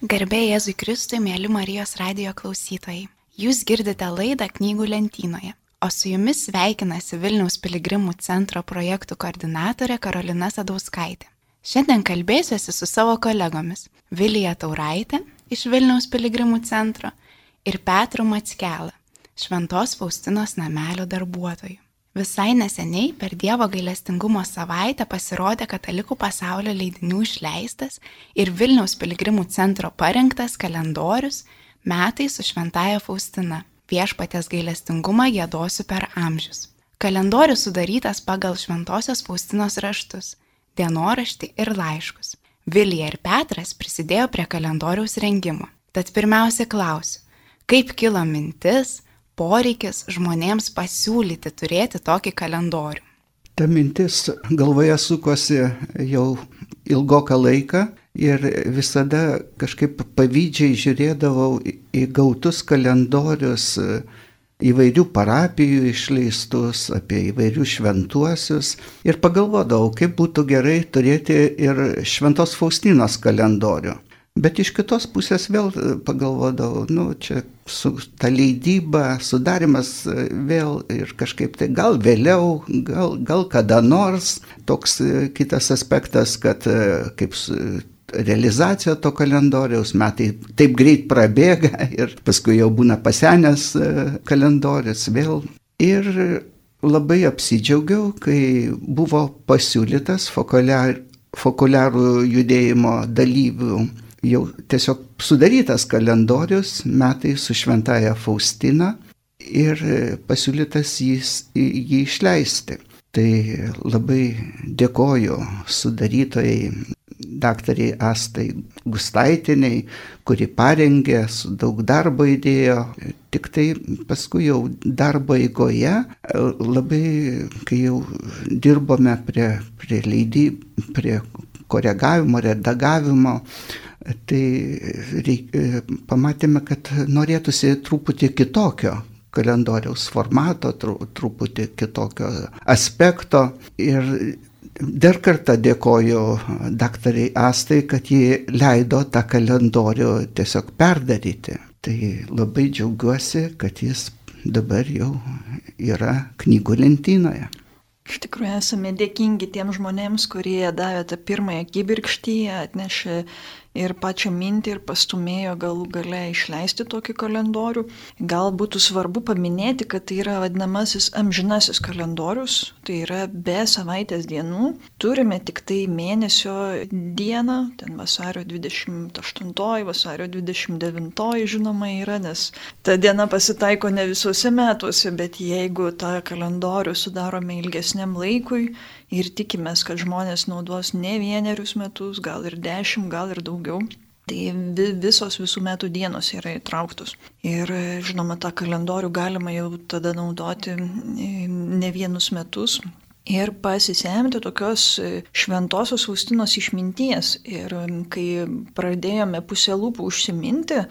Garbė Jėzui Kristui, mėly Marijos radio klausytojai. Jūs girdite laidą knygų lentynoje, o su jumis sveikinasi Vilniaus piligrimų centro projektų koordinatorė Karolina Sadauskaitė. Šiandien kalbėsiuosi su savo kolegomis Vilija Tauraitė iš Vilniaus piligrimų centro ir Petru Matskelą, Šventos Faustinos namelio darbuotojų. Visai neseniai per Dievo gailestingumo savaitę pasirodė Katalikų pasaulio leidinių išleistas ir Vilniaus piligrimų centro parengtas kalendorius Metai su Šventaja Faustina. Viešpatės gailestingumą gėdosiu per amžius. Kalendorius sudarytas pagal Šventosios Faustinos raštus, dienoraštį ir laiškus. Vilija ir Petras prisidėjo prie kalendoriaus rengimo. Tad pirmiausia klausiu, kaip kilo mintis, poreikis žmonėms pasiūlyti turėti tokį kalendorių? Ta mintis galvoje sukosi jau ilgoką laiką ir visada kažkaip pavydžiai žiūrėdavau į gautus kalendorius įvairių parapijų išleistus, apie įvairius šventuosius ir pagalvodavau, kaip būtų gerai turėti ir Šventos Faustinos kalendorių. Bet iš kitos pusės vėl pagalvodavau, nu, čia su ta leidyba, sudarimas vėl ir kažkaip tai gal vėliau, gal, gal kada nors. Toks kitas aspektas, kad kaip realizacija to kalendoriaus metai taip greit prabėga ir paskui jau būna pasenęs kalendorius vėl. Ir labai apsidžiaugiau, kai buvo pasiūlytas fokuliarų judėjimo dalyvių jau tiesiog sudarytas kalendorius metai su šventaja Faustina ir pasiūlytas jis, jį išleisti. Tai labai dėkoju sudarytojai daktariai Astai Gustaitiniai, kuri parengė, su daug darbo įdėjo. Tik tai paskui jau darbo eigoje, labai, kai jau dirbome prie, prie leidybų, prie koregavimo, redagavimo, tai reik, pamatėme, kad norėtųsi truputį kitokio kalendoriaus formato, tru, truputį kitokio aspekto. Ir dar kartą dėkoju daktariai Astai, kad ji leido tą kalendorių tiesiog perdaryti. Tai labai džiaugiuosi, kad jis dabar jau yra knygų lentynoje. Iš tikrųjų esame dėkingi tiem žmonėms, kurie davė tą pirmąją kibirkštį, atnešė ir pačią mintį ir pastumėjo galų gale išleisti tokį kalendorių. Gal būtų svarbu paminėti, kad tai yra vadinamasis amžinasis kalendorius, tai yra be savaitės dienų. Turime tik tai mėnesio dieną, ten vasario 28, vasario 29 žinoma yra, nes ta diena pasitaiko ne visuose metuose, bet jeigu tą kalendorių sudarome ilgesniam laikui, ir tikimės, kad žmonės naudos ne vienerius metus, gal ir dešimt, gal ir daugiau. Tai visos visų metų dienos yra įtrauktos. Ir žinoma, tą kalendorių galima jau tada naudoti ne vienus metus. Ir pasisemti tokios šventosios Faustinos išminties. Ir kai pradėjome pusę lūpų užsiminti,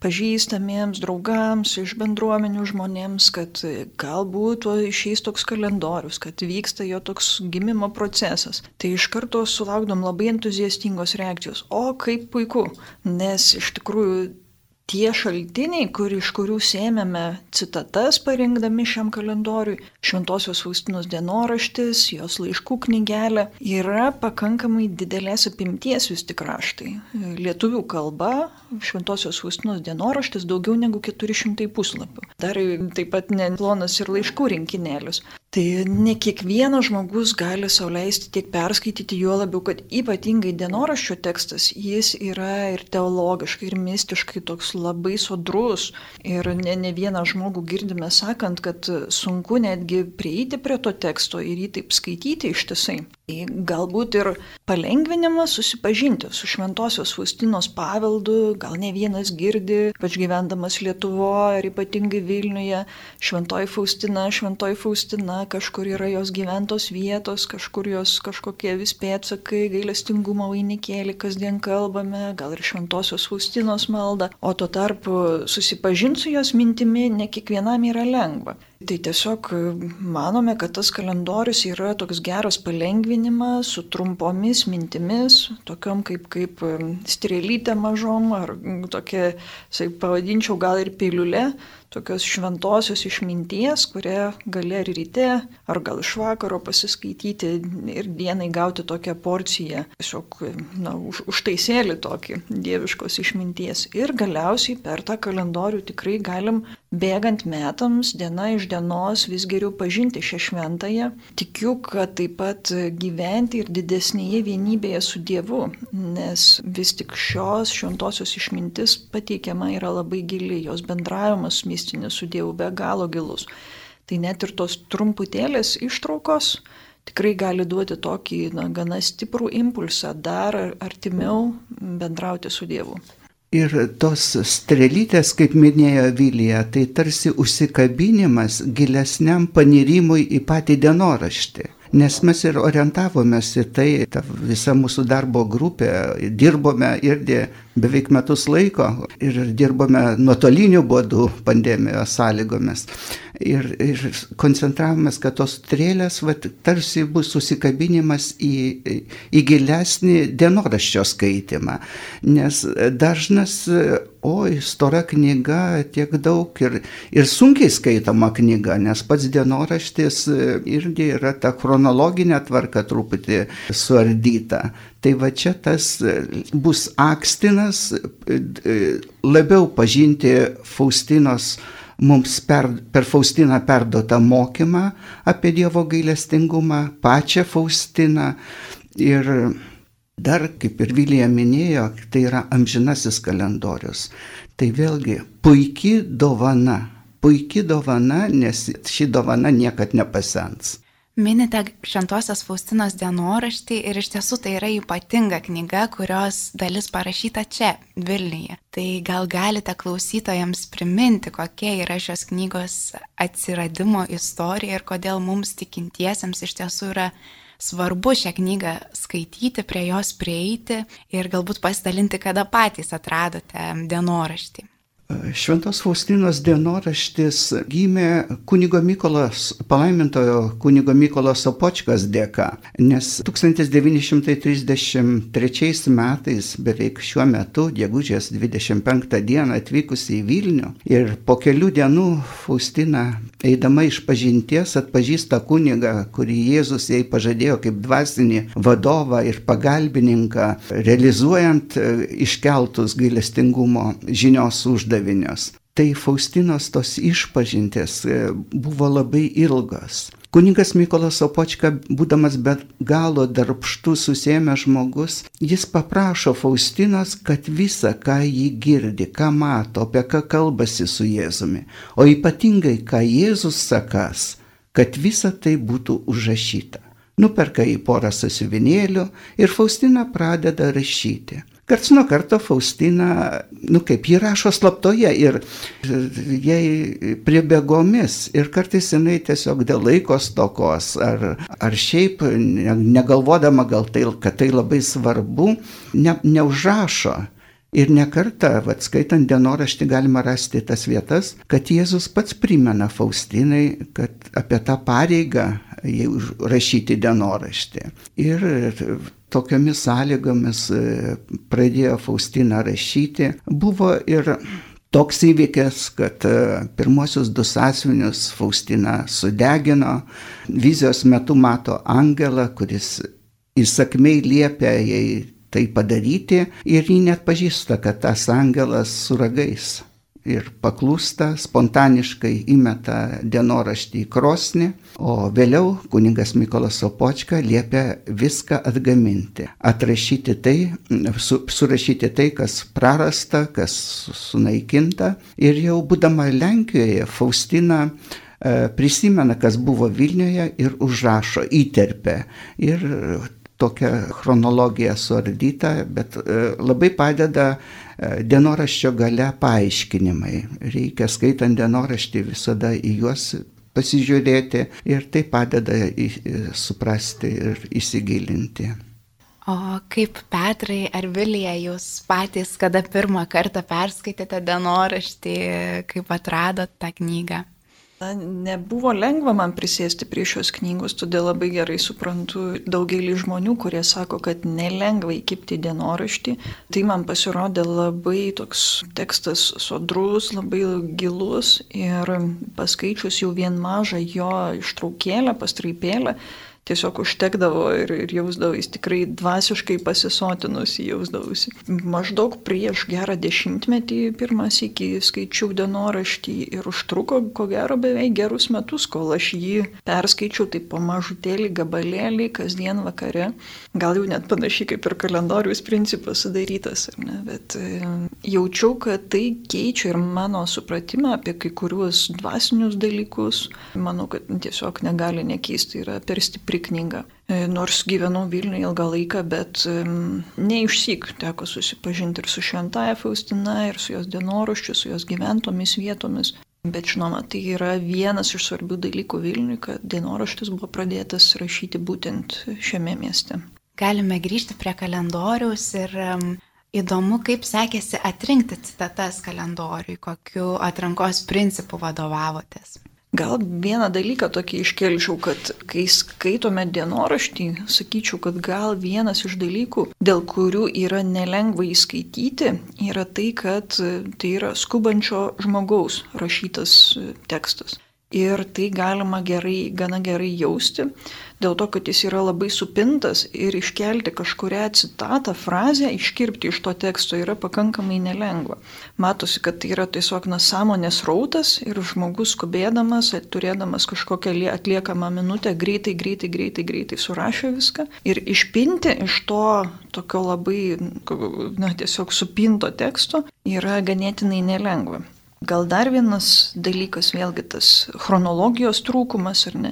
pažįstamiems, draugams, iš bendruomenių žmonėms, kad galbūt išeis toks kalendorius, kad vyksta jo toks gimimo procesas. Tai iš karto sulaukdom labai entuziastingos reakcijos. O kaip puiku, nes iš tikrųjų tie šaltiniai, kur, iš kurių sėmėme citatas parinkdami šiam kalendoriui, Šventojios Faustinos dienoraštis, jos laiškų knygelė, yra pakankamai didelės apimties vis tik raštai. Lietuvių kalba Šventojios Faustinos dienoraštis daugiau negu 400 puslapių. Dar taip pat neplonas ir laiškų rinkinėlius. Tai ne kiekvienas žmogus gali sauliaisti tiek perskaityti, juo labiau, kad ypatingai dienoraščio tekstas, jis yra ir teologiškai, ir mistiškai toks labai sodrus. Ir ne, ne vieną žmogų girdime sakant, kad sunku netgi prieiti prie to teksto ir jį taip skaityti ištisai. Tai galbūt ir palengvinimas susipažinti su Šventojios Faustinos paveldu, gal ne vienas girdi, pač gyvendamas Lietuvoje ir ypatingai Vilniuje, Šventoji Faustina, Šventoji Faustina, kažkur yra jos gyventos vietos, kažkur jos kažkokie vis pėtsakai, gailestingumo vainikėlį kasdien kalbame, gal ir Šventojios Faustinos malda, o tuo tarpu susipažinti su jos mintimi ne kiekvienam yra lengva. Tai tiesiog manome, kad tas kalendorius yra toks geras palengvinimas su trumpomis mintimis, tokiom kaip, kaip strėlytė mažom ar tokia, pavadinčiau gal ir piliulė, tokios šventosios išminties, kurią gali ar ryte, ar gal iš vakaro pasiskaityti ir dienai gauti tokią porciją, tiesiog na, už, užtaisėlį tokį dieviškos išminties. Ir galiausiai per tą kalendorių tikrai galim bėgant metams, diena iš dienos vis geriau pažinti šią šventąją. Tikiu, kad taip pat gyventi ir didesnėje vienybėje su Dievu, nes vis tik šios šventosios išmintis pateikiama yra labai gili, jos bendravimas mistinis su Dievu be galo gilus. Tai net ir tos trumputėlės ištraukos tikrai gali duoti tokį na, gana stiprų impulsą dar artimiau bendrauti su Dievu. Ir tos strelytės, kaip minėjo Vilija, tai tarsi užsikabinimas gilesniam panirimui į patį dienoraštį. Nes mes ir orientavomės į tai, ta visa mūsų darbo grupė, dirbome irgi beveik metus laiko ir dirbome nuotoliniu būdu pandemijos sąlygomis ir, ir koncentravomės, kad tos strėlės vat, tarsi bus susikabinimas į, į gilesnį dienoraščio skaitimą. Nes dažnas, oi, stora knyga, tiek daug ir, ir sunkiai skaitoma knyga, nes pats dienoraštis irgi yra ta chronologinė tvarka truputį suardyta. Tai va čia tas bus akstinas labiau pažinti Faustinos mums per, per Faustiną perduotą mokymą apie Dievo gailestingumą, pačią Faustiną. Ir dar, kaip ir Vilija minėjo, tai yra amžinasis kalendorius. Tai vėlgi puikiai dovana, puikiai dovana, nes ši dovana niekad nepasens. Minite Šventosios Faustinos dienoraštį ir iš tiesų tai yra ypatinga knyga, kurios dalis parašyta čia, Vilniuje. Tai gal galite klausytojams priminti, kokia yra šios knygos atsiradimo istorija ir kodėl mums tikintiesiems iš tiesų yra svarbu šią knygą skaityti, prie jos prieiti ir galbūt pasidalinti, kada patys atradote dienoraštį. Šventos Faustinos dienoraštis gimė kunigo Mykolas, palaimintojo kunigo Mykolas Opočkas dėka, nes 1933 metais, beveik šiuo metu, gegužės 25 dieną atvykusi į Vilnių ir po kelių dienų Faustina, eidama iš pažinties, atpažįsta kunigą, kurį Jėzus jai pažadėjo kaip dvasinį vadovą ir pagalbininką, realizuojant iškeltus gailestingumo žinios uždavinius uždavinius. Tai Faustinos tos išpažintės e, buvo labai ilgos. Kuningas Mykolas Opočka, būdamas be galo darbštus susėmęs žmogus, jis paprašo Faustinos, kad visa, ką jį girdi, ką mato, apie ką kalbasi su Jėzumi, o ypatingai, ką Jėzus sakas, kad visa tai būtų užrašyta. Nuperka į porą sasiuvinėlių ir Faustina pradeda rašyti. Karts nuo karto Faustina, nu kaip jį rašo slaptoje ir jai priebėgomis ir kartais jinai tiesiog dėl laiko stokos ar, ar šiaip negalvodama gal tai, kad tai labai svarbu, ne, neužrašo. Ir nekarta, vad skaitant dienoraštį, galima rasti tas vietas, kad Jėzus pats primena Faustinai, kad apie tą pareigą rašyti dienoraštį. Ir tokiomis sąlygomis e, pradėjo Faustina rašyti. Buvo ir toks įvykis, kad e, pirmosius du sąsvinius Faustina sudegino. Vizijos metu mato angelą, kuris įsakmei liepia jai tai padaryti ir ji net pažįsta, kad tas angelas su ragais ir paklūsta, spontaniškai įmeta dienoraštį į krosnį, o vėliau kuningas Mikolas Sopočka liepia viską atgaminti, atrašyti tai, su, surašyti tai, kas prarasta, kas sunaikinta. Ir jau būdama Lenkijoje, Faustina e, prisimena, kas buvo Vilniuje ir užrašo, įterpia. Ir tokia chronologija suardyta, bet e, labai padeda e, dienoraščio gale paaiškinimai. Reikia skaitant dienoraštį visada į juos pasižiūrėti ir tai padeda suprasti ir įsigilinti. O kaip Petrai ar Vilija jūs patys, kada pirmą kartą perskaitėte dienoraštį, kaip atradot tą knygą? Na, nebuvo lengva man prisėsti prie šios knygos, todėl labai gerai suprantu daugelį žmonių, kurie sako, kad nelengva įkipti dienoraštį. Tai man pasirodė labai toks tekstas sodrus, labai gilus ir paskaičius jau vien mažą jo ištraukėlę, pastraipėlę, tiesiog užtekdavo ir, ir jausdavais tikrai dvasiškai pasisotinusi jausdavusi. Maždaug prieš gerą dešimtmetį pirmas iki skaičiau dienoraštį ir užtruko ko gero beveik gerus metus, kol aš jį perskaičiau taip po mažutėlį gabalėlį kasdien vakare. Gal jau net panašiai kaip ir kalendorius principas sudarytas, ne? bet e, jaučiau, kad tai keičia ir mano supratimą apie kai kuriuos dvasinius dalykus. Manau, kad tiesiog negali nekeisti, yra per stipri knyga. E, nors gyvenau Vilniuje ilgą laiką, bet neišsyk teko susipažinti ir su Šventaja Faustina, ir su jos dienoraščiu, su jos gyventomis vietomis. Bet žinoma, tai yra vienas iš svarbių dalykų Vilniui, kad dienoraštis buvo pradėtas rašyti būtent šiame mieste. Galime grįžti prie kalendoriaus ir įdomu, kaip sekėsi atrinkti citatas kalendoriui, kokiu atrankos principu vadovavotės. Gal vieną dalyką tokį iškelčiau, kad kai skaitome dienoraštį, sakyčiau, kad gal vienas iš dalykų, dėl kurių yra nelengva įskaityti, yra tai, kad tai yra skubančio žmogaus rašytas tekstas. Ir tai galima gerai, gana gerai jausti, dėl to, kad jis yra labai supintas ir iškelti kažkuria citatą, frazę, iškirpti iš to teksto yra pakankamai nelengva. Matosi, kad tai yra tiesiog nesąmonės rautas ir žmogus skubėdamas, turėdamas kažkokią atliekamą minutę, greitai, greitai, greitai, greitai surašė viską. Ir išpinti iš to tokio labai, na, tiesiog supinto teksto yra ganėtinai nelengva. Gal dar vienas dalykas, vėlgi tas chronologijos trūkumas ar ne.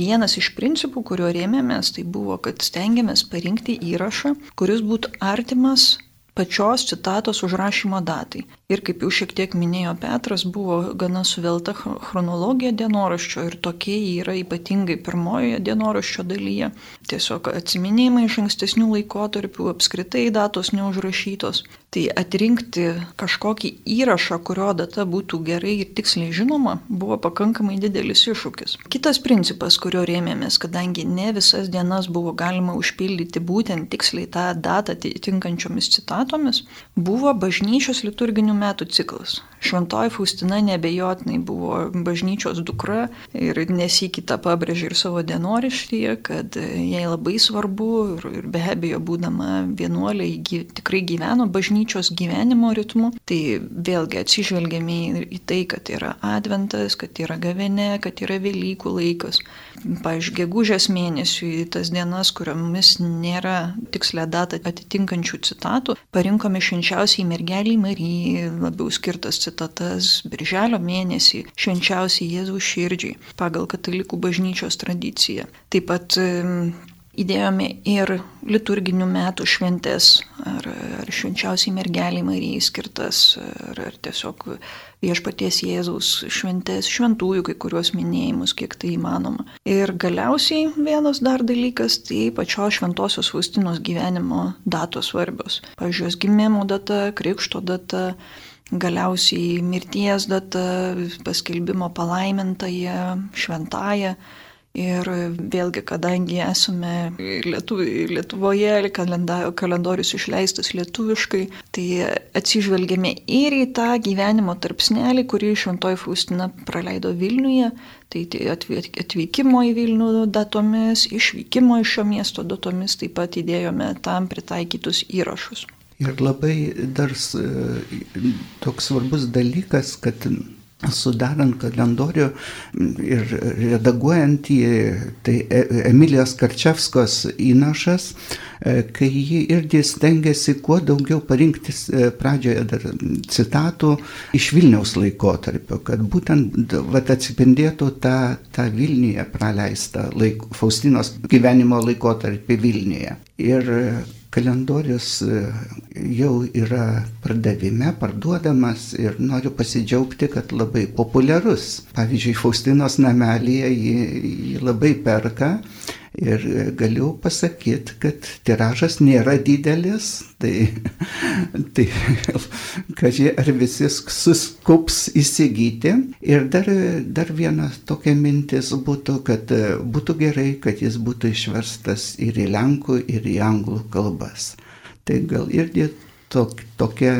Vienas iš principų, kurio rėmėmės, tai buvo, kad stengiamės parinkti įrašą, kuris būtų artimas pačios citatos užrašymo datai. Ir kaip jau šiek tiek minėjo Petras, buvo gana suvelta chronologija dienoraščio ir tokie yra ypatingai pirmojoje dienoraščio dalyje. Tiesiog atsiminimai iš ankstesnių laikotarpių, apskritai datos neužrašytos. Tai atrinkti kažkokį įrašą, kurio data būtų gerai ir tiksliai žinoma, buvo pakankamai didelis iššūkis. Kitas principas, kurio rėmėmės, kadangi ne visas dienas buvo galima užpildyti būtent tiksliai tą datą atitinkančiomis citatomis, buvo bažnyčios liturginių metų ciklas. Šventoji Faustina nebejotinai buvo bažnyčios dukra ir nesikita pabrėžė ir savo dienorištyje, kad jai labai svarbu ir, ir be abejo būdama vienuolė, ji tikrai gyveno bažnyčios gyvenimo ritmu. Tai vėlgi atsižvelgiame į tai, kad yra adventas, kad yra gavenė, kad yra Velykų laikas. Pavyzdžiui, gegužės mėnesiui tas dienas, kuriomis nėra tikslę datą atitinkančių citatų, parinkome švenčiausiai mergeliai Marijai, labiau skirtas citatas Birželio mėnesį, švenčiausiai Jėzų širdžiai, pagal katalikų bažnyčios tradiciją. Taip pat įdėjome ir liturginių metų šventės, ar, ar švenčiausiai mergeliai Marijai skirtas, ar, ar tiesiog viešpaties Jėzaus šventės, šventųjų kai kuriuos minėjimus, kiek tai įmanoma. Ir galiausiai vienas dar dalykas, tai pačios šventosios Faustinos gyvenimo datos svarbios. Pavyzdžiui, gimimo data, krikšto data, galiausiai mirties data, paskelbimo palaimintąją, šventąją. Ir vėlgi, kadangi esame Lietuv, Lietuvoje, kalendorius išleistas lietuviškai, tai atsižvelgėme ir į tą gyvenimo tarpsnelį, kurį Šventoji Faustina praleido Vilniuje, tai atvykimo į Vilnių datomis, išvykimo iš šio miesto datomis, taip pat įdėjome tam pritaikytus įrašus. Ir labai dar toks svarbus dalykas, kad sudarant kalendorių ir redaguojant jį, tai e, Emilijos Karčevskos įnašas, e, kai ji irgi stengiasi kuo daugiau parinkti e, pradžioje dar citatų iš Vilniaus laikotarpio, kad būtent vat, atspindėtų tą, tą Vilniuje praleistą laik, Faustinos gyvenimo laikotarpį Vilniuje. Ir kalendorius e, jau yra pardavime, parduodamas ir noriu pasidžiaugti, kad labai populiarus. Pavyzdžiui, Faustinos namelėje jį, jį labai perka Ir galiu pasakyti, kad tiražas nėra didelis, tai, tai kažkai ar visi suskups įsigyti. Ir dar, dar viena tokia mintis būtų, kad būtų gerai, kad jis būtų išverstas ir į lenkų, ir į anglų kalbas. Tai gal irgi tok, tokia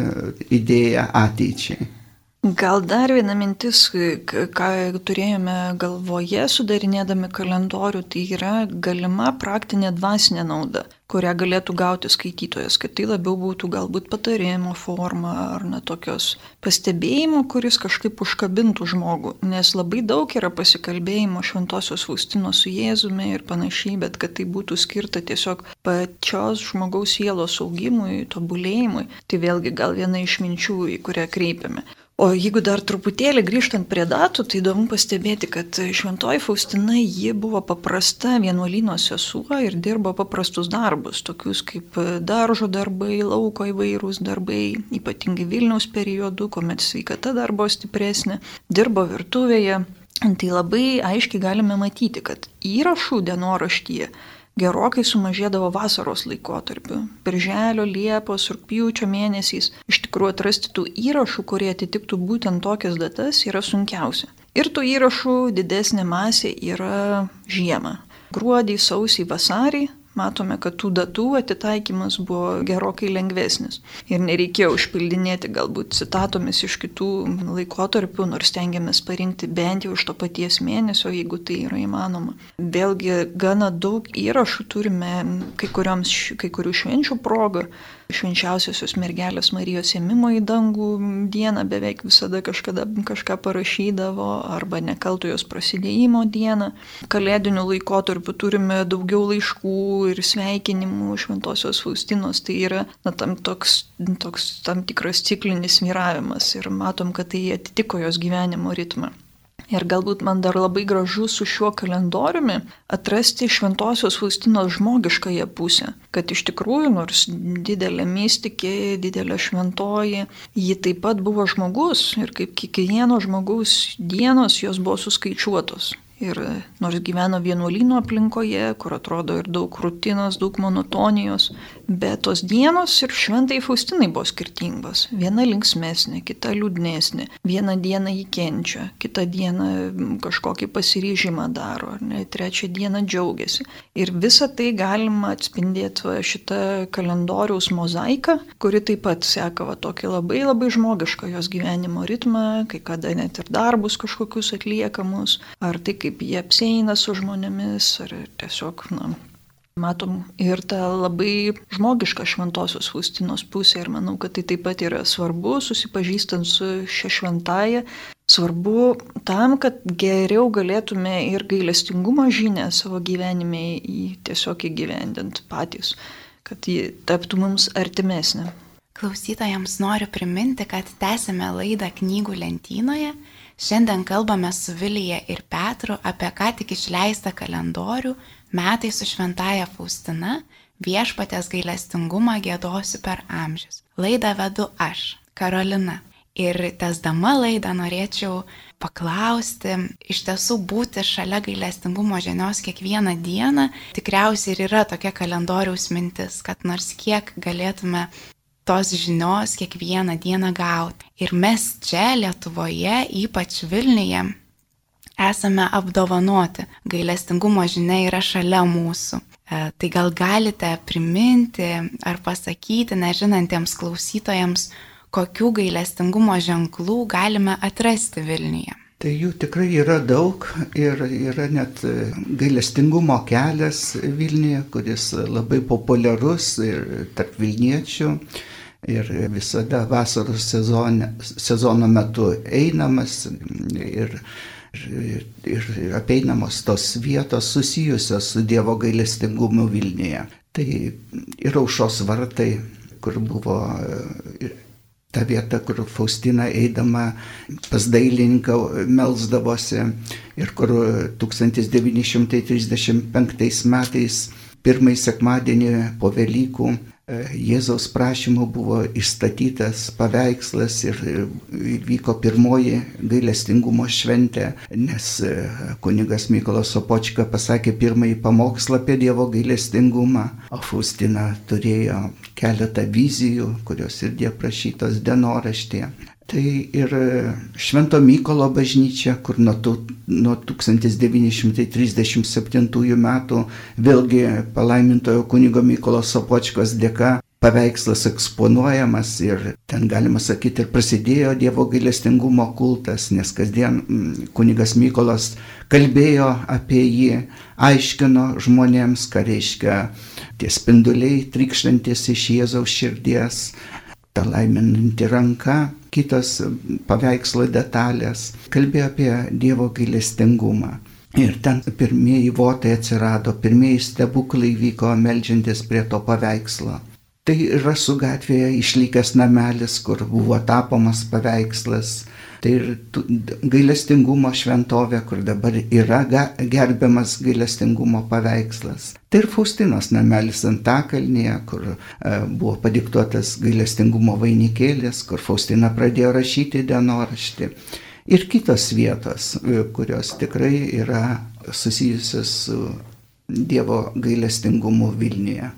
idėja ateičiai. Gal dar viena mintis, ką turėjome galvoje sudarinėdami kalendorių, tai yra galima praktinė dvasinė nauda, kurią galėtų gauti skaitytojas, kad tai labiau būtų galbūt patarimo forma ar na tokios pastebėjimo, kuris kažkaip užkabintų žmogų, nes labai daug yra pasikalbėjimo šventosios Faustinos su Jėzumi ir panašiai, bet kad tai būtų skirta tiesiog pačios žmogaus sielos augimui, tobulėjimui, tai vėlgi gal viena iš minčių, į kurią kreipiame. O jeigu dar truputėlį grįžtant prie datų, tai įdomu pastebėti, kad šventoji Faustina ji buvo paprasta vienuolino sesuo ir dirbo paprastus darbus, tokius kaip daržo darbai, lauko įvairūs darbai, ypatingai Vilniaus periodu, kuomet sveikata dar buvo stipresnė, dirbo virtuvėje. Tai labai aiškiai galime matyti, kad įrašų dienoraštyje gerokai sumažėdavo vasaros laikotarpiu. Birželio, Liepos, Rūpjūčio mėnesiais iš tikrųjų atrasti tų įrašų, kurie atitiktų būtent tokias datas, yra sunkiausia. Ir tų įrašų didesnė masė yra žiemą. Gruodį, sausį, vasarį matome, kad tų datų atitaikymas buvo gerokai lengvesnis. Ir nereikėjo užpildinėti galbūt citatomis iš kitų laikotarpių, nors stengiamės parinkti bent jau iš to paties mėnesio, jeigu tai yra įmanoma. Vėlgi, gana daug įrašų turime kai, kurioms, kai kurių švenčių progą švenčiausiosios mergelės Marijos ėmimo į dangų dieną beveik visada kažkada kažką parašydavo, arba nekaltojos prasidėjimo dieną. Kalėdinių laikotarpių turime daugiau laiškų ir sveikinimų šventosios Faustinos, tai yra na, tam, toks, toks tam tikras ciklinis vyravimas ir matom, kad tai atitiko jos gyvenimo ritmą. Ir galbūt man dar labai gražu su šiuo kalendoriumi atrasti šventosios Faustinos žmogiškąją pusę, kad iš tikrųjų, nors didelė mystikė, didelė šventoji, ji taip pat buvo žmogus ir kaip kiekvieno žmogaus dienos jos buvo suskaičiuotos. Ir nors gyveno vienuolino aplinkoje, kur atrodo ir daug rutinos, daug monotonijos, bet tos dienos ir šventai Faustinai buvo skirtingos. Viena linksmesnė, kita liūdnesnė. Vieną dieną jį kenčia, kitą dieną kažkokį pasiryžimą daro, ne, trečią dieną džiaugiasi. Ir visą tai galima atspindėti šitą kalendoriaus mozaiką, kuri taip pat seka va, tokį labai labai žmogišką jos gyvenimo ritmą, kai kada net ir darbus kažkokius atliekamus, ar tai kaip jie apseina su žmonėmis, ar tiesiog, na, matom ir tą labai žmogišką šventosios Faustinos pusę ir manau, kad tai taip pat yra svarbu, susipažįstant su šia šventaja, svarbu tam, kad geriau galėtume ir gailestingumo žinę savo gyvenime į tiesiog įgyvendint patys, kad ji taptų mums artimesnė. Klausytojams noriu priminti, kad tęsime laidą knygų lentynoje Šiandien kalbame su Vilija ir Petru apie ką tik išleistą kalendorių Metai su Šventaja Faustina viešpatės gailestingumą gėdosiu per amžius. Laidą vedu aš, Karolina. Ir tesdama laidą norėčiau paklausti, iš tiesų būti šalia gailestingumo žinios kiekvieną dieną tikriausiai ir yra tokia kalendoriaus mintis, kad nors kiek galėtume tos žinios kiekvieną dieną gauti. Ir mes čia Lietuvoje, ypač Vilniuje, esame apdovanoti. Gailestingumo žinia yra šalia mūsų. E, tai gal galite priminti ar pasakyti nežinantiems klausytojams, kokių gailestingumo ženklų galime atrasti Vilniuje. Tai jų tikrai yra daug ir yra net gailestingumo kelias Vilniuje, kuris labai populiarus ir tarp Vilniečių ir visada vasaros sezone, sezono metu einamas ir, ir, apeinamos tos vietos susijusios su Dievo gailestingumu Vilniuje. Tai ir aušos vartai, kur buvo ta vieta, kur Faustina eidama pas dailininką melzdavosi ir kur 1935 metais pirmąjį sekmadienį po Velykų Jėzaus prašymu buvo išstatytas paveikslas ir vyko pirmoji gailestingumo šventė, nes kunigas Mykolas Sopočka pasakė pirmąjį pamokslą apie Dievo gailestingumą, o Faustina turėjo keletą vizijų, kurios irgi aprašytos dienoraštėje. Tai ir Švento Mykolo bažnyčia, kur nuo, tu, nuo 1937 metų vėlgi palaimintojo kunigo Mykolo Sopočkos dėka paveikslas eksponuojamas ir ten galima sakyti ir prasidėjo Dievo gailestingumo kultas, nes kasdien kunigas Mykolas kalbėjo apie jį, aiškino žmonėms, ką reiškia tie spinduliai trykštantis iš Jėzaus širdies, ta laiminanti ranka, kitos paveikslo detalės, kalbėjo apie Dievo gailestingumą. Ir ten pirmieji votai atsirado, pirmieji stebuklai vyko melžiantis prie to paveikslo. Tai Rasų gatvėje išlikęs namelis, kur buvo tapomas paveikslas, Tai ir gailestingumo šventovė, kur dabar yra gerbiamas gailestingumo paveikslas. Tai ir Faustinos namelis Antakalnyje, kur e, buvo padiktuotas gailestingumo vainikėlis, kur Faustina pradėjo rašyti dienoraštį. Ir kitos vietos, e, kurios tikrai yra susijusios su Dievo gailestingumu Vilniuje.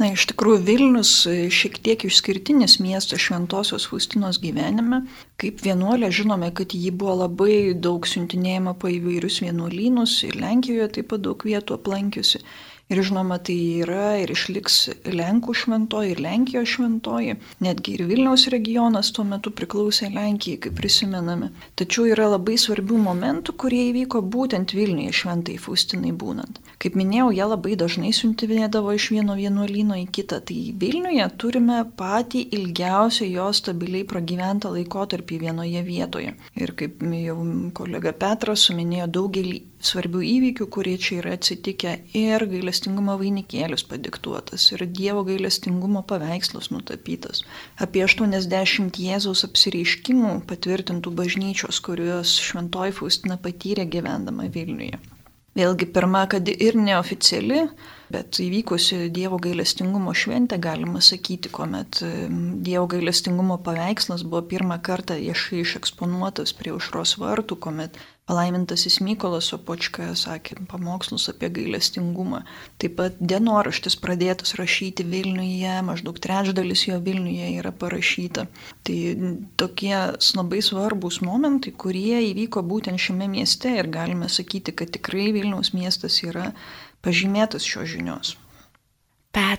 Na, iš tikrųjų, Vilnius e, šiek tiek išskirtinis miestas Šventojios Faustinos gyvenime. Kaip vienuolė žinome, kad ji buvo labai daug siuntinėjama po įvairius vienuolynus ir Lenkijoje taip pat daug vietų aplankiusi. Ir žinoma, tai yra ir išliks Lenkų šventoji, ir Lenkijos šventoji. Netgi ir Vilniaus regionas tuo metu priklausė Lenkijai, kaip prisimename. Tačiau yra labai svarbių momentų, kurie įvyko būtent Vilniuje šventai Faustinai būnant. Kaip minėjau, jie labai dažnai siuntinėdavo iš vieno vienuolyno į kitą. Tai Vilniuje turime patį ilgiausią jo stabiliai pragyventą laikotarpį vienoje vietoje. Ir kaip jau kolega Petras suminėjo daugelį svarbių įvykių, kurie čia yra atsitikę ir gailestingumo vainikėlius padiktuotas ir Dievo gailestingumo paveikslas nutapytas. Apie 80 Jėzaus apsireiškimų patvirtintų bažnyčios, kuriuos šventoji Faustina patyrė gyvendama Vilniuje. Vėlgi pirma, kad ir neoficiali, bet įvykusi Dievo gailestingumo šventė, galima sakyti, kuomet Dievo gailestingumo paveikslas buvo pirmą kartą viešai išeksponuotas prie užros vartų, kuomet Palaimintasis Mykolas Opočka sakė pamokslus apie gailestingumą. Taip pat dienoraštis pradėtas rašyti Vilniuje, maždaug trečdalis jo Vilniuje yra parašyta. Tai tokie labai svarbus momentai, kurie įvyko būtent šiame mieste ir galime sakyti, kad tikrai Vilniaus miestas yra pažymėtas šios žinios.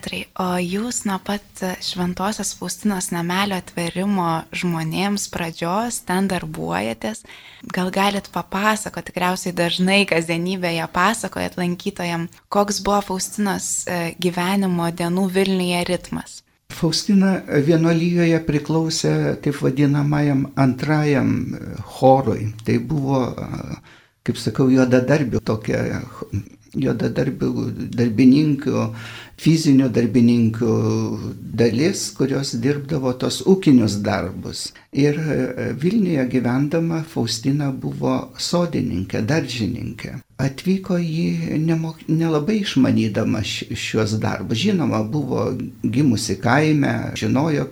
Petrai, o jūs nuo pat Šventojios Faustinos namelio atverimo žmonėms pradžios ten darbuojatės. Gal galit papasakoti, tikriausiai dažnai kasdienybėje pasakojat lankytojam, koks buvo Faustinos e, gyvenimo dienų Vilniuje ritmas. Faustina vienuolyjoje priklausė taip vadinamajam antrajam e, chorui. Tai buvo, e, kaip sakau, juodadarbių tokia juodadarbių darbininkų fizinių darbininkų dalis, kurios dirbdavo tos ūkinius darbus. Ir e, Vilniuje gyvendama Faustina buvo sodininkė, daržininkė. Atvyko jį nemok, nelabai išmanydama šios darbus. Žinoma, buvo gimusi kaime, žinojo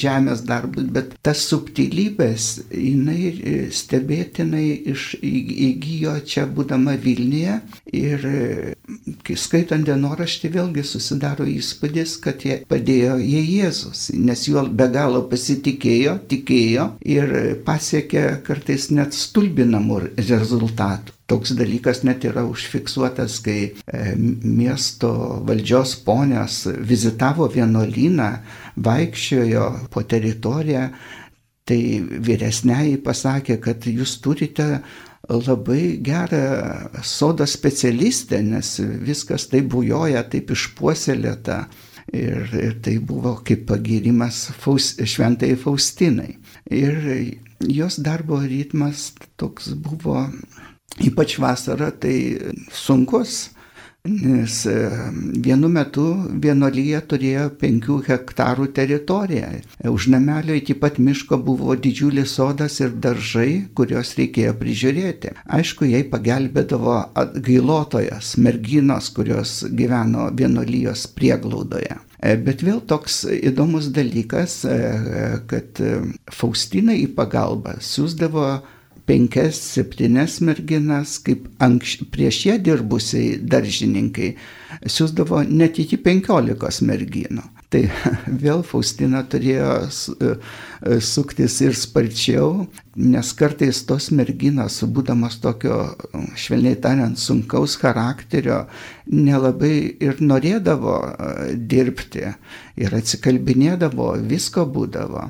žemės darbus, bet tas subtilybės jinai e, stebėtinai iš, įgyjo čia būdama Vilniuje. Ir e, skaitant dienoraštį vėlgi susidaro įspūdis, kad jie padėjo jie Jėzus, nes juo be galo pasitikėjo, tikėjo ir pasiekė kartais net stulbinamų rezultatų. Toks dalykas net yra užfiksuotas, kai e, miesto valdžios ponios vizitavo vienuolyną, vaikščiojo po teritoriją, tai vyresniai pasakė, kad jūs turite labai gerą sodo specialistę, nes viskas taip bujoja, taip išpuoselėta. Ir, ir tai buvo kaip pagirimas Faus, šventai Faustinai. Ir jos darbo ritmas toks buvo, ypač vasarą, tai sunkus Nes e, vienu metu vienolyje turėjo penkių hektarų teritoriją. Už namelio iki pat miško buvo didžiulis sodas ir daržai, kuriuos reikėjo prižiūrėti. Aišku, jai pagelbėdavo gailotojas, merginos, kurios gyveno vienolyjos prieglaudoje. Bet vėl toks įdomus dalykas, kad Faustina į pagalbą siūsdavo penkias, septynes merginas, kaip anks, prieš ją dirbusiai daržininkai, siūsdavo net iki penkiolikos merginų. Tai vėl Faustina turėjo e, e, suktis ir sparčiau, nes kartais tos merginos, būdamas tokio, švelniai tariant, sunkaus charakterio, nelabai ir norėdavo e, dirbti ir atsikalbinėdavo, visko būdavo.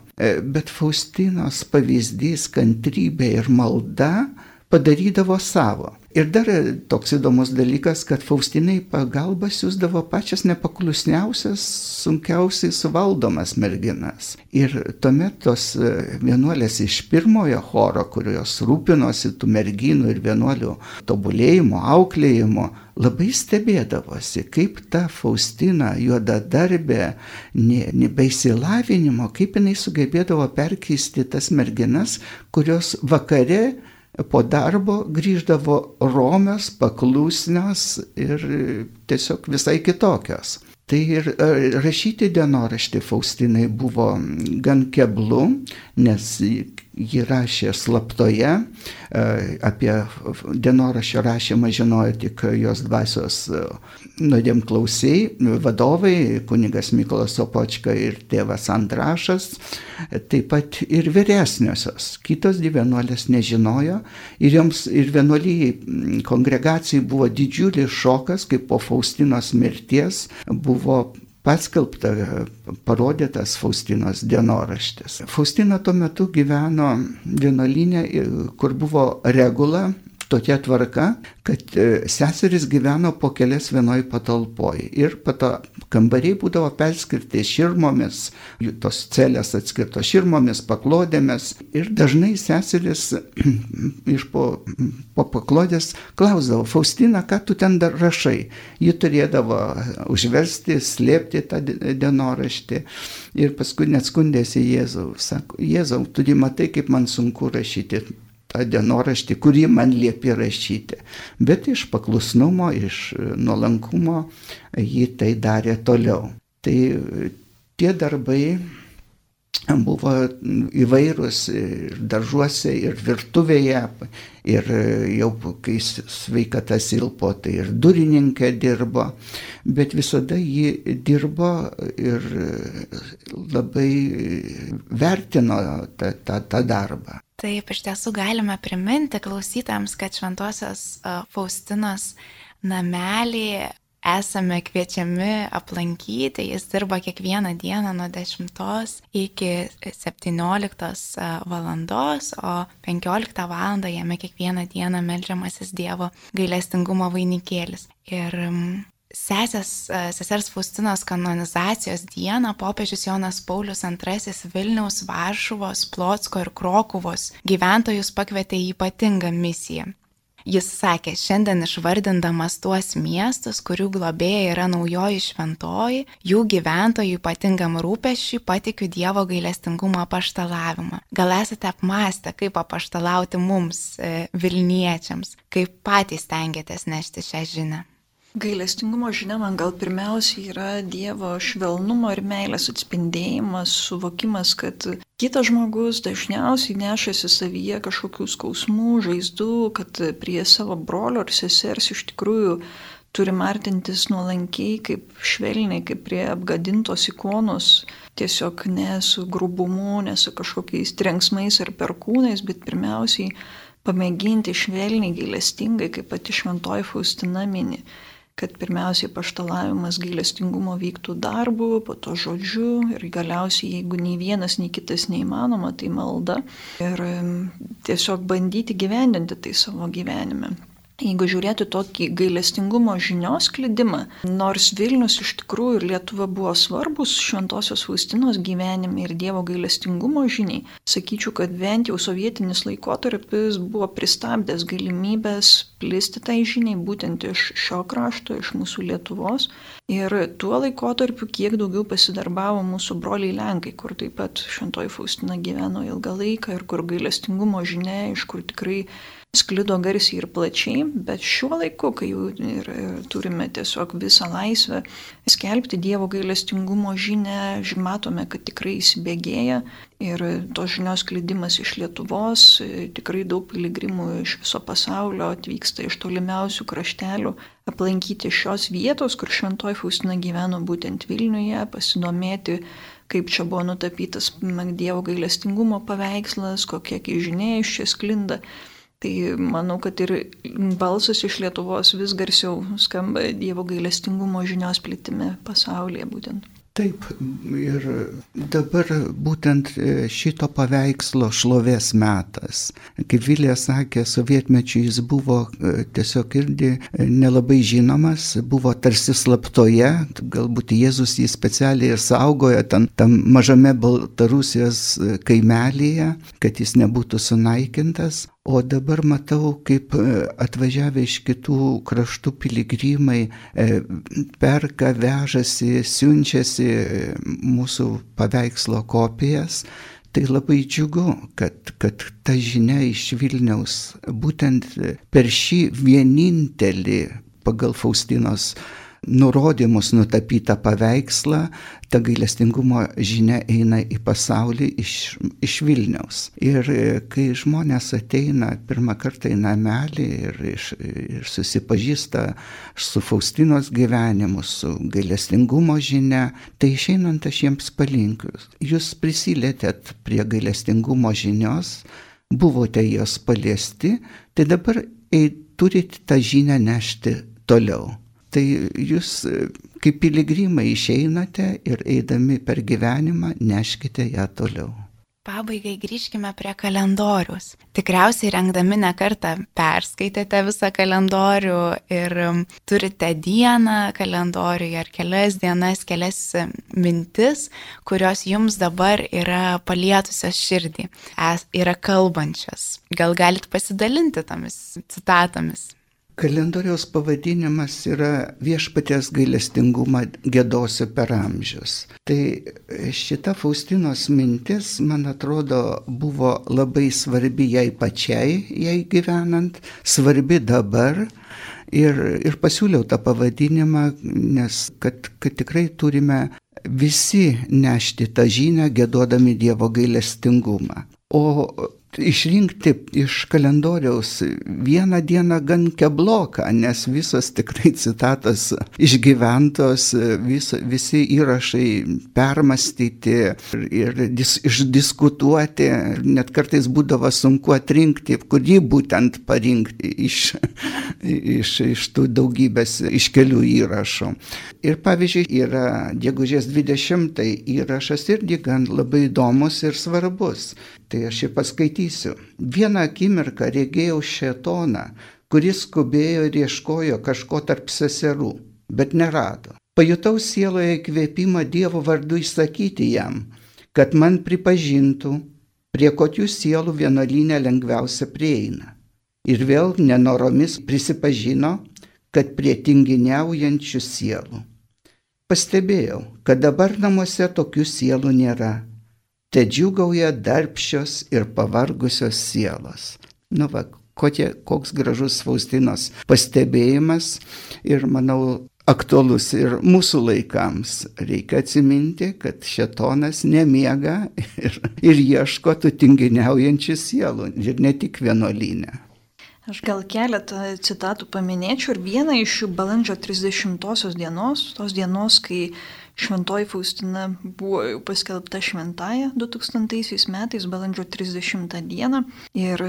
Bet Faustinos pavyzdys, kantrybė ir malda padarydavo savo. Ir dar toks įdomus dalykas, kad Faustinai pagalbą siūsdavo pačias nepaklusniausias, sunkiausiai suvaldomas merginas. Ir tuomet tos e, vienuolės iš pirmojo choro, kurios rūpinosi tų merginų ir vienuolių tobulėjimo, auklėjimo, labai stebėdavosi, kaip ta Faustina juodadarbė, nebeisilavinimo, kaip jinai sugebėdavo perkeisti tas merginas, kurios vakare po darbo grįždavo romios, paklusnios ir tiesiog visai kitokios. Tai ir e, rašyti dienoraštį Faustinai buvo gan keblu, nes ji rašė slaptoje, e, apie dienoraščio rašymą žinojo tik jos dvasios e, nuodėm klausiai, vadovai, kunigas Mikolas Opočka ir tėvas Andrašas, taip pat ir vyresniosios. Kitos dvi vienuolės nežinojo ir joms ir vienuolyjai kongregacijai buvo didžiulis šokas, kai po Faustinos mirties buvo paskelbta, parodytas Faustinos dienoraštis. Faustina tuo metu gyveno vienolinė, kur buvo regula tokia tvarka, kad e, seserys gyveno po kelias vienoj patalpoj. Ir pato kambariai būdavo perskirti širmomis, tos celės atskirtos širmomis, paklodėmis. Ir dažnai seserys iš po, po paklodės klausdavo, Faustina, ką tu ten dar rašai? Ji turėdavo užversti, slėpti tą dienoraštį. Ir paskui net skundėsi Jėzau. Sako, Jėzau, tu matai, kaip man sunku rašyti tą dienoraštį, kurį man liepė rašyti. Bet iš paklusnumo, iš nuolankumo jį tai darė toliau. Tai tie darbai buvo įvairūs ir daržuose, ir virtuvėje, ir jau kai sveikata silpo, tai ir durininkė dirbo, bet visada ji dirbo ir labai vertino tą, tą, tą darbą. Taip, iš tiesų galime priminti klausytams, kad Šventojios Faustinos namelį esame kviečiami aplankyti. Jis dirba kiekvieną dieną nuo 10 iki 17 valandos, o 15 val. jame kiekvieną dieną melžiamasis Dievo gailestingumo vainikėlis. Ir Sesės, e, sesers Faustinos kanonizacijos dieną popiežius Jonas Paulius II Vilniaus, Varšuvos, Plotsko ir Krokuvos gyventojus pakvietė į ypatingą misiją. Jis sakė, šiandien išvardindamas tuos miestus, kurių globėja yra naujoji šventoji, jų gyventojų ypatingam rūpešiui patikiu Dievo gailestingumo apaštalavimą. Gal esate apmastę, kaip apaštalauti mums, e, Vilniečiams, kaip patys tengiatės nešti šią žinią? Gailestingumo žinia man gal pirmiausia yra Dievo švelnumo ir meilės atspindėjimas, suvokimas, kad kitas žmogus dažniausiai nešasi savyje kažkokių skausmų, žaizdų, kad prie savo brolio ar sesers iš tikrųjų turim artintis nuolankiai, kaip švelniai, kaip prie apgadintos ikonos, tiesiog ne su grubumu, ne su kažkokiais trenksmais ar perkūnais, bet pirmiausiai pamėginti švelniai, gailestingai, kaip pati šventoji Faustina mini kad pirmiausiai paštalavimas gailestingumo vyktų darbu, po to žodžiu ir galiausiai, jeigu nei vienas, nei kitas neįmanoma, tai malda ir tiesiog bandyti gyvendinti tai savo gyvenime. Jeigu žiūrėti tokį gailestingumo žinios klydimą, nors Vilnius iš tikrųjų ir Lietuva buvo svarbus Šventojios Faustinos gyvenime ir Dievo gailestingumo žiniai, sakyčiau, kad bent jau sovietinis laikotarpis buvo pristabdęs galimybės plisti tai žiniai būtent iš šio krašto, iš mūsų Lietuvos. Ir tuo laikotarpiu kiek daugiau pasidarbavo mūsų broliai Lenkai, kur taip pat Šventoji Faustina gyveno ilgą laiką ir kur gailestingumo žinia, iš kur tikrai sklido garsiai ir plačiai, bet šiuo laiku, kai jau ir, turime tiesiog visą laisvę skelbti Dievo gailestingumo žinę, matome, kad tikrai įsibėgėja ir tos žinios klidimas iš Lietuvos, tikrai daug piligrimų iš viso pasaulio atvyksta iš tolimiausių kraštelių aplankyti šios vietos, kur šventoji Faustina gyveno būtent Vilniuje, pasidomėti kaip čia buvo nutapytas Dievo gailestingumo paveikslas, kokie žinia iš čia sklinda. Tai manau, kad ir balsas iš Lietuvos vis garsiau skamba Dievo gailestingumo žinios plitime pasaulyje būtent. Taip, ir dabar būtent e, šito paveikslo šlovės metas. Kaip Vilė sakė, sovietmečiu jis buvo e, tiesiog irgi e, nelabai žinomas, buvo tarsi slaptoje, galbūt Jėzus jį specialiai ir saugojo ten, tam mažame Baltarusijos kaimelėje, kad jis nebūtų sunaikintas, O dabar matau, kaip e, atvažiavę iš kitų kraštų piligrimai e, perka, vežasi, siunčiasi e, mūsų paveikslo kopijas. Tai labai džiugu, kad, kad ta žinia iš Vilniaus būtent per šį vienintelį pagal Faustinos nurodymus nutapytą paveikslą, ta gailestingumo žinia eina į pasaulį iš, iš Vilniaus. Ir e, kai žmonės ateina pirmą kartą į namelį ir, iš, ir susipažįsta su Faustinos gyvenimu, su gailestingumo žinia, tai išeinant aš jiems palinkiu. Jūs prisilietėt prie gailestingumo žinios, buvote jos paliesti, tai dabar ei, turite tą žinią nešti toliau tai jūs kaip piligrimai išeinate ir eidami per gyvenimą neškite ją toliau. Pabaigai grįžkime prie kalendorius. Tikriausiai rengdami ne kartą perskaitėte visą kalendorių ir turite dieną kalendoriuje ar kelias dienas, kelias mintis, kurios jums dabar yra palietusios širdį, yra kalbančios. Gal galit pasidalinti tomis citatomis? Kalendoriaus pavadinimas yra viešpatės gailestingumą gėdosiu per amžius. Tai šita Faustinos mintis, man atrodo, buvo labai svarbi jai pačiai, jai gyvenant, svarbi dabar. Ir, ir pasiūliau tą pavadinimą, nes kad, kad tikrai turime visi nešti tą žinią, gėdodami Dievo gailestingumą. O išrinkti iš kalendoriaus vieną dieną gan kebloką, nes visos tikrai citatos išgyventos, vis, visi įrašai permastyti ir dis, išdiskutuoti, net kartais būdavo sunku atrinkti, kurį būtent parinkti iš, iš, iš tų daugybės iškelių įrašų. Ir pavyzdžiui, yra gegužės 20 įrašas irgi gan labai įdomus ir svarbus. Tai aš jį paskaitysiu. Vieną akimirką regėjau šetoną, kuris skubėjo ir ieškojo kažko tarp seserų, bet nerado. Pajutau sieloje įkvėpimą Dievo vardu įsakyti jam, kad man pripažintų, prie kokių sielų vienuolynė lengviausia prieina. Ir vėl nenoromis prisipažino, kad prie tinginiaujančių sielų. Pastebėjau, kad dabar namuose tokių sielų nėra te džiugauja darbščios ir pavargusios sielos. Nu va, kokie, koks gražus Faustinos pastebėjimas ir manau aktualus ir mūsų laikams. Reikia atsiminti, kad šetonas nemiega ir, ir ieško tų tinginiaujančių sielų ir ne tik vienuolynę. Aš gal keletą citatų paminėčiau ir vieną iš jų balandžio 30 dienos, tos dienos, kai Šventoji Faustina buvo jau paskelbta šventąją 2000 metais, balandžio 30 dieną. Ir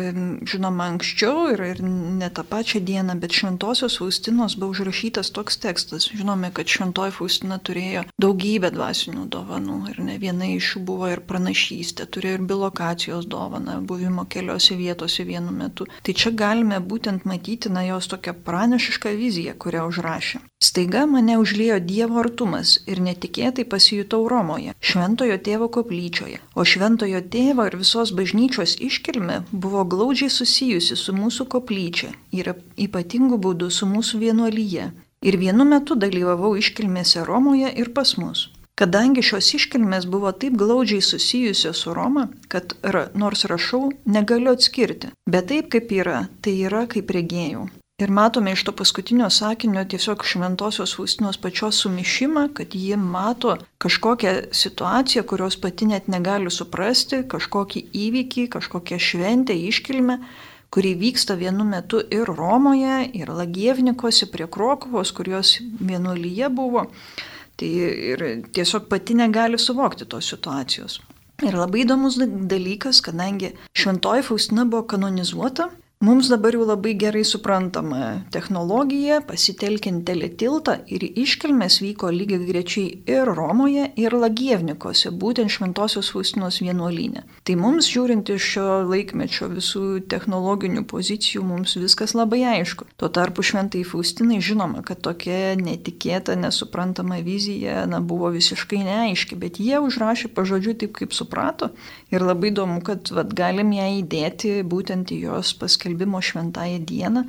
žinoma, anksčiau ir, ir ne tą pačią dieną, bet Šventosios Faustinos buvo užrašytas toks tekstas. Žinome, kad Šventoji Faustina turėjo daugybę dvasinių dovanų ir ne viena iš jų buvo ir pranašystė, turėjo ir bilokacijos dovaną, buvimo keliose vietose vienu metu. Tai čia galime būtent matyti na jos tokią pranešišką viziją, kurią užrašė. Staiga mane užliejo Dievo artumas ir netikėtai pasijutau Romoje, Šventojo tėvo koplyčioje, o Šventojo tėvo ir visos bažnyčios iškilme buvo glaudžiai susijusi su mūsų koplyčia ir ypatingu būdu su mūsų vienuolyje. Ir vienu metu dalyvavau iškilmėse Romoje ir pas mus. Kadangi šios iškilmės buvo taip glaudžiai susijusios su Roma, kad ra, nors rašau, negaliu atskirti, bet taip kaip yra, tai yra kaip regėjau. Ir matome iš to paskutinio sakinio tiesiog šventosios Faustinos pačios sumišimą, kad ji mato kažkokią situaciją, kurios pati net negali suprasti, kažkokį įvykį, kažkokią šventę, iškilmę, kuri vyksta vienu metu ir Romoje, ir Lagievnikose prie Krokovos, kurios vienuolyje buvo. Tai ir tiesiog pati negali suvokti tos situacijos. Ir labai įdomus dalykas, kadangi šventoji Faustina buvo kanonizuota Mums dabar jau labai gerai suprantama technologija, pasitelkiant teletiltą ir iškilmės vyko lygiai grečiai ir Romoje, ir Lagievnikose, būtent Šventosios Faustinos vienuolynė. Tai mums žiūrint iš šio laikmečio visų technologinių pozicijų, mums viskas labai aišku. Tuo tarpu Šventai Faustinai žinoma, kad tokia netikėta, nesuprantama vizija na, buvo visiškai neaiški, bet jie užrašė pažodžiu taip, kaip suprato. Ir labai įdomu, kad vat, galim ją įdėti būtent į jos paskelbimo šventąją dieną.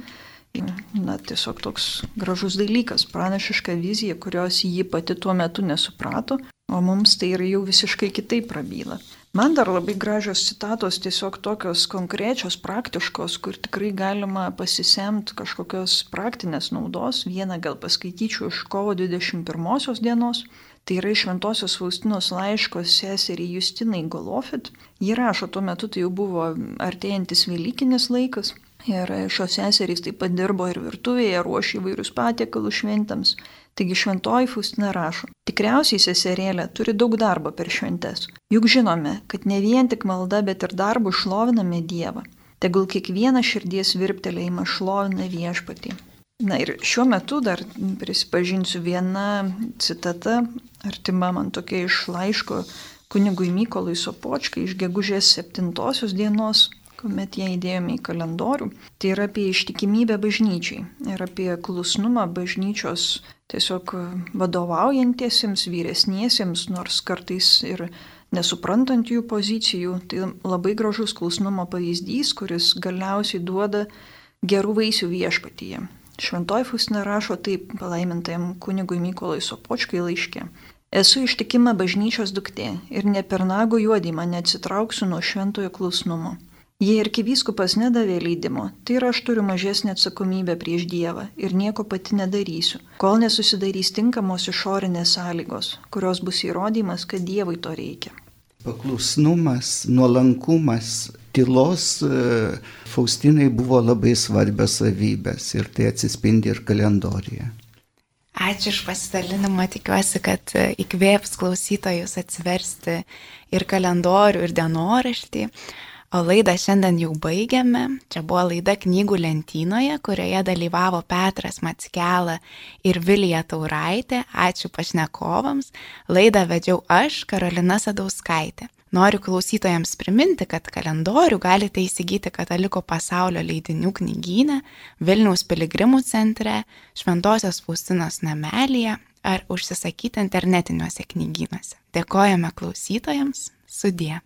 Na, tiesiog toks gražus dalykas, pranašiška vizija, kurios ji pati tuo metu nesuprato, o mums tai yra jau visiškai kitaip prabyla. Man dar labai gražios citatos, tiesiog tokios konkrečios, praktiškos, kur tikrai galima pasisemti kažkokios praktinės naudos. Vieną gal paskaityčiau iš kovo 21 dienos. Tai yra iš Šventosios Faustinos laiško seseriai Justinai Golofit. Ji rašo, tuo metu tai jau buvo artėjantis Velykinis laikas. Ir šios seserys taip pat dirbo ir virtuvėje, ruošė įvairius patiekalus šventams. Taigi šventoji Faustina rašo, tikriausiai seserėlė turi daug darbo per šventes. Juk žinome, kad ne vien tik malda, bet ir darbu šloviname Dievą. Tegul kiekvieną širdies virptelėjimą šlovina viešpatį. Na ir šiuo metu dar prisipažinsiu viena citata, artima man tokia iš laiško kunigui Mykolui Sopočkai iš gegužės 7 dienos, kuomet ją įdėjome į kalendorių. Tai yra apie ištikimybę bažnyčiai ir apie klusnumą bažnyčios tiesiog vadovaujantiesiems, vyresniesiems, nors kartais ir nesuprantant jų pozicijų. Tai labai gražus klusnumo pavyzdys, kuris galiausiai duoda gerų vaisių viešpatyje. Šventoji Faustina rašo taip palaimintajam kunigui Mykolai Sopočkai laiškė. Esu ištikima bažnyčios duktė ir ne per nago juodimą neatsitrauksiu nuo šventojo klusnumo. Jei arkivyskupas nedavė leidimo, tai ir aš turiu mažesnę atsakomybę prieš Dievą ir nieko pati nedarysiu, kol nesusidarys tinkamos išorinės sąlygos, kurios bus įrodymas, kad Dievui to reikia. Paklusnumas, nuolankumas, tylos e, Faustinai buvo labai svarbios savybės ir tai atsispindi ir kalendorijoje. Ačiū iš pasidalinimą, tikiuosi, kad e, įkvėps klausytojus atsiversti ir kalendorių, ir dienoraštį. O laidą šiandien jau baigiame. Čia buvo laida knygų lentynoje, kurioje dalyvavo Petras Matskela ir Vilija Tauraitė. Ačiū pašnekovams. Laidą vedžiau aš, Karolina Sadauskaitė. Noriu klausytojams priminti, kad kalendorių galite įsigyti Kataliko pasaulio leidinių knygyne, Vilniaus piligrimų centre, Šventojios Faustinos namelėje ar užsisakyti internetiniuose knygynuose. Dėkojame klausytojams, sudie.